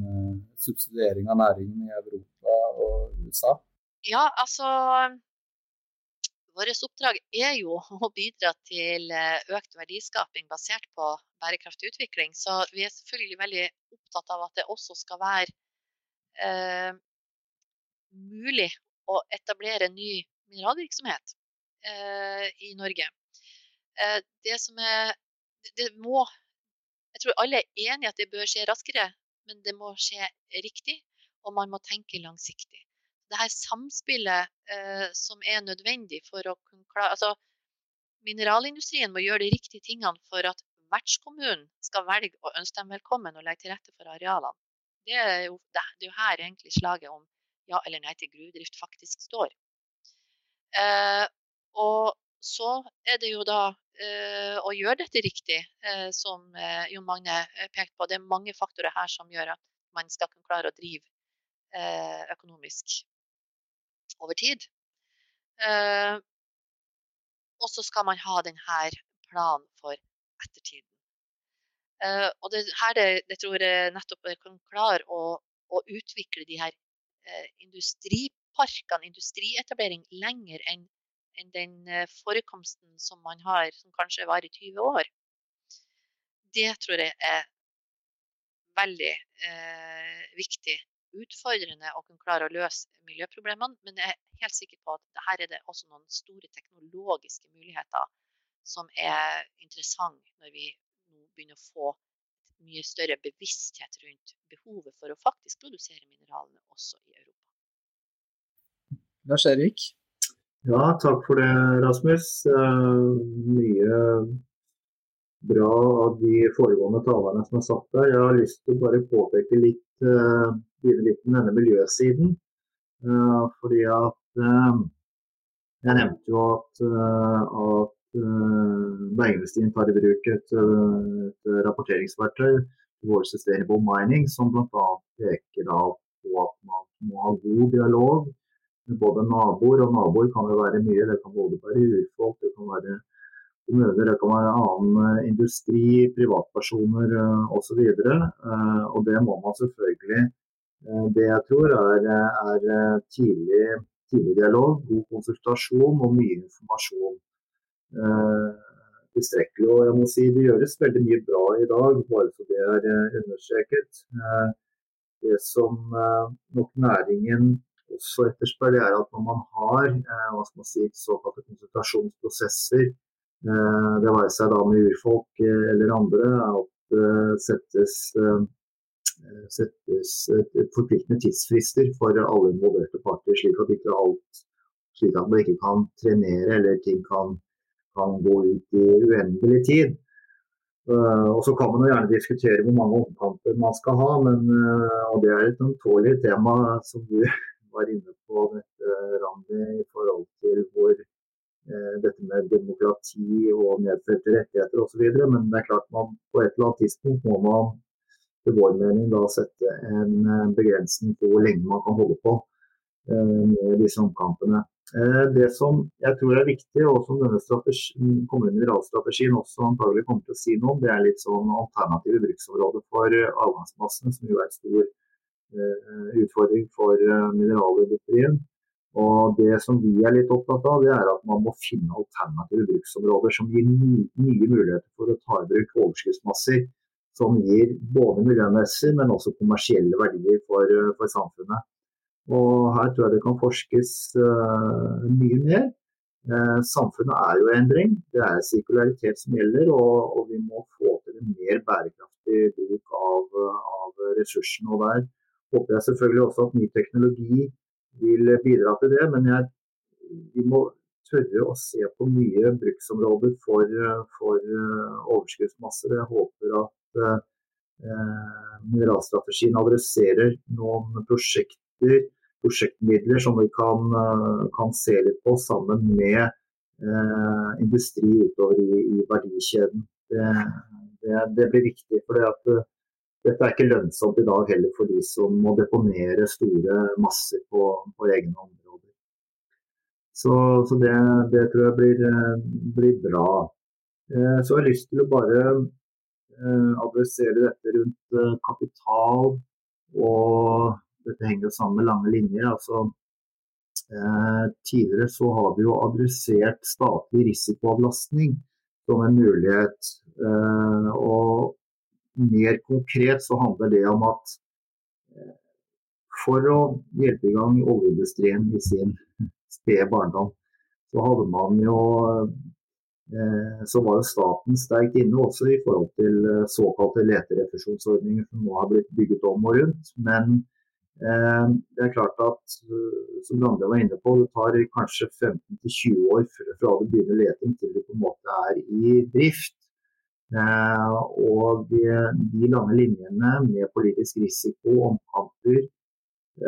subsidiering av næringen i Europa og USA. Ja, altså Vårt oppdrag er jo å bidra til eh, økt verdiskaping basert på bærekraftig utvikling. Så vi er selvfølgelig veldig opptatt av at det også skal være eh, mulig å etablere ny mineralvirksomhet eh, i Norge. Eh, det som er det må Jeg tror alle er enige at det bør skje raskere, men det må skje riktig, og man må tenke langsiktig det her samspillet eh, som er nødvendig for å kunne klare altså, Mineralindustrien må gjøre de riktige tingene for at vertskommunen skal velge å ønske dem velkommen og legge til rette for arealene. Det er jo, det, det er jo her egentlig slaget om ja eller nei til gruvedrift faktisk står. Eh, og så er det jo da å gjøre dette riktig, eh, som eh, Jon Magne eh, pekte på. Det er mange faktorer her som gjør at man skal kunne klare å drive økonomisk over tid. Eh, og så skal man ha denne planen for ettertiden. Eh, og det her det, det tror jeg nettopp jeg kan klare å, å utvikle de her industriparkene, parkene industrietablering lenger enn enn den forekomsten som man har, som kanskje var i 20 år. Det tror jeg er veldig eh, viktig. Utfordrende å kunne klare å løse miljøproblemene, men jeg er helt sikker på at her er det også noen store teknologiske muligheter som er interessant når vi nå begynner å få mye større bevissthet rundt behovet for å faktisk produsere mineralene også i Europa. Lars Erik? Ja, takk for det, Rasmus. Uh, mye bra av de foregående talerne som er satt der. Jeg har lyst til å bare påpeke litt, uh, litt med denne miljøsiden. Uh, fordi at Jeg nevnte jo at, at bergindustrien tar i bruk et, et rapporteringsverktøy, World Sustainable Mining, som bl.a. peker på at man må ha god dialog både naboer, og naboer kan jo være mye. Det kan både være urfolk, det kan være kommuner, det kan være annen eh, industri, privatpersoner eh, osv. Eh, og det må man selvfølgelig Det jeg tror er, er tidlig, tidlig, dialog, god konsultasjon og mye informasjon. Tilstrekkelig. Og jeg må si det gjøres veldig mye bra i dag, bare så det er understreket. Det som nok næringen også etterspør, det er at når man har eh, hva skal man si, såkalte konsultasjonsprosesser, eh, det være seg da med urfolk eh, eller andre, at det settes, settes forpliktende tidsfrister for alle involverte parter, slik at ikke alt slik at man ikke kan trenere eller ting kan, kan gå ut i uendelig tid. Uh, og Så kan man jo gjerne diskutere hvor mange omkamper man skal ha, men, uh, og det er et ømtålig tema som du var inne på dette, Randi, i forhold til hvor eh, dette med demokrati og nedfelte rettigheter osv. Men det er klart man på et eller annet tidspunkt må man til vår mening da sette en eh, begrensning på hvor lenge man kan holde på eh, med disse omkampene. Eh, det som jeg tror er viktig, og som denne kommende også antagelig kommer til å si noe om, det er litt sånn alternative bruksområder for avgangsmassene, som jo er Eh, utfordring for eh, mineralindustrien. Og Det som vi er litt opptatt av, det er at man må finne alternative bruksområder som gir nye muligheter for å ta i bruk overskuddsmasser som gir både miljømessig, men også kommersielle verdier for, eh, for samfunnet. Og Her tror jeg det kan forskes uh, mye mer. Samfunnet er jo endring. Det er sirkularitet som gjelder, og, og, vi må få til en mer bærekraftig bruk av, av ressursene. Og der håper jeg selvfølgelig også at ny teknologi vil bidra til det. Men jeg, vi må tørre å se på nye bruksområder for, for uh, overskuddsmasser. Jeg håper at eh, mineralstrategien adresserer noen prosjekter, prosjektmidler som vi kan, uh, kan se litt på sammen med eh, industri utover i, i verdikjeden. Det, det, det, blir viktig. for det at dette er ikke lønnsomt i dag heller for de som må deponere store masser på, på egne områder. Så, så det, det, tror jeg blir, blir bra. Eh, så jeg har lyst til å bare eh, adressere dette rundt eh, kapital. Og dette henger sammen med lange linjer. altså eh, Tidligere så har vi jo adressert statlig risikoavlastning som en mulighet. Eh, og mer konkret så handler det om at eh, for å hjelpe i gang oljeindustrien i sin spede barndom, så hadde man jo eh, så var jo staten sterkt inne også i forhold til eh, såkalte leterefusjonsordninger som nå har blitt bygget om og rundt. Men det er klart at som Rande var inne på, det tar kanskje 15-20 år fra du begynner leting til du på en måte er i drift. Eh, og de lange linjene med politisk risiko, omkamper,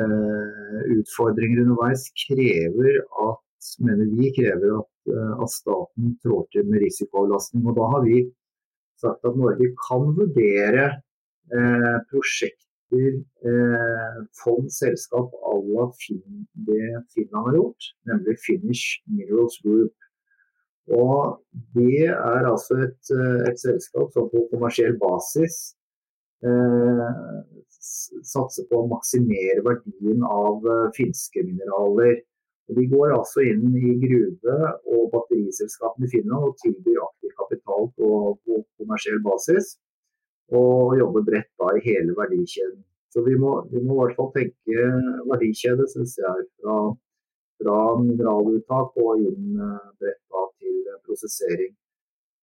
eh, utfordringer underveis krever at, mener vi, krever at, eh, at staten trår til med risikoavlastning. Og da har vi sagt at Norge kan vurdere eh, prosjekter, eh, fond, selskap à la fin, det Finland har gjort, nemlig Finnish Minerals Group. Og det er altså et, eh, et selskap som på kommersiell basis satser på å maksimere verdien av finske mineraler. Og de går altså inn i gruve- og batteriselskapene i Finland og tilbyr aktiv kapital på, på kommersiell basis. Og jobber bredt da i hele verdikjeden. Så vi må, vi må i hvert fall tenke verdikjede, syns jeg, fra, fra mineraluttak og inn bretta da til prosessering.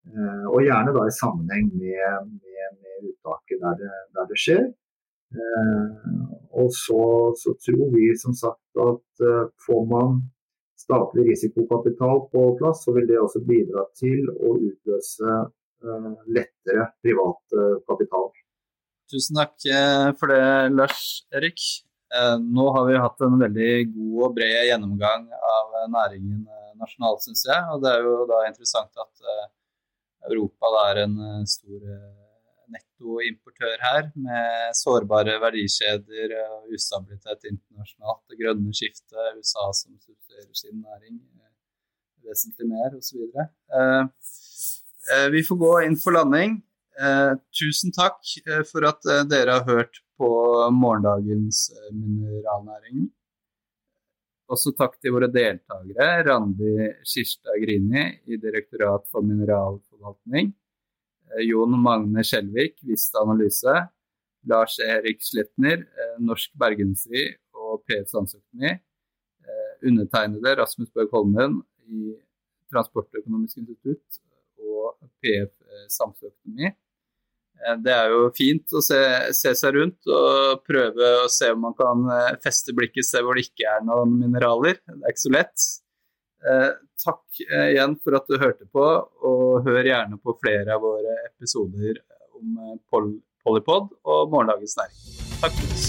Eh, og gjerne da i sammenheng med, med, med uttaket der det, der det skjer. Eh, og så, så, tror vi som sagt at får man statlig risikokapital på plass, så vil det også bidra til å utløse lettere privat kapital. Tusen takk for det, Lars Erik. Nå har vi hatt en veldig god og bred gjennomgang av næringen nasjonalt, syns jeg. Og det er jo da interessant at Europa er en stor nettoimportør her, med sårbare verdikjeder og ustabilitet internasjonalt. Det grønne skiftet, USA som subsidierer sin næring eh, vesentlig mer, osv. Eh, eh, vi får gå inn for landing. Tusen takk for at dere har hørt på morgendagens mineralnæring. Også takk til våre deltakere, Randi Kirstad Grini i Direktorat for mineralforvaltning, Eh, Jon Magne Skjelvik, Vista Analyse. Lars Erik Sletner, eh, Norsk Bergensri og PF Landsøkonomi. Eh, undertegnede Rasmus Børg Holmen i Transportøkonomisk institutt og PF Samfunnsøkonomi. Det er jo fint å se, se, seg rundt og prøve å se om man kan feste blikket et sted hvor det ikke er noen mineraler. Det er ikke så lett. Eh, takk eh, igjen for at du hørte på, og hør gjerne på flere av våre episoder om eh, Pol Polypod og Morgendagens næring. Takk for oss.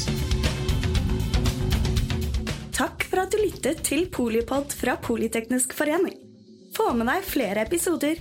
Takk for at du lyttet til Polipod fra Politeknisk forening. Få med deg flere episoder,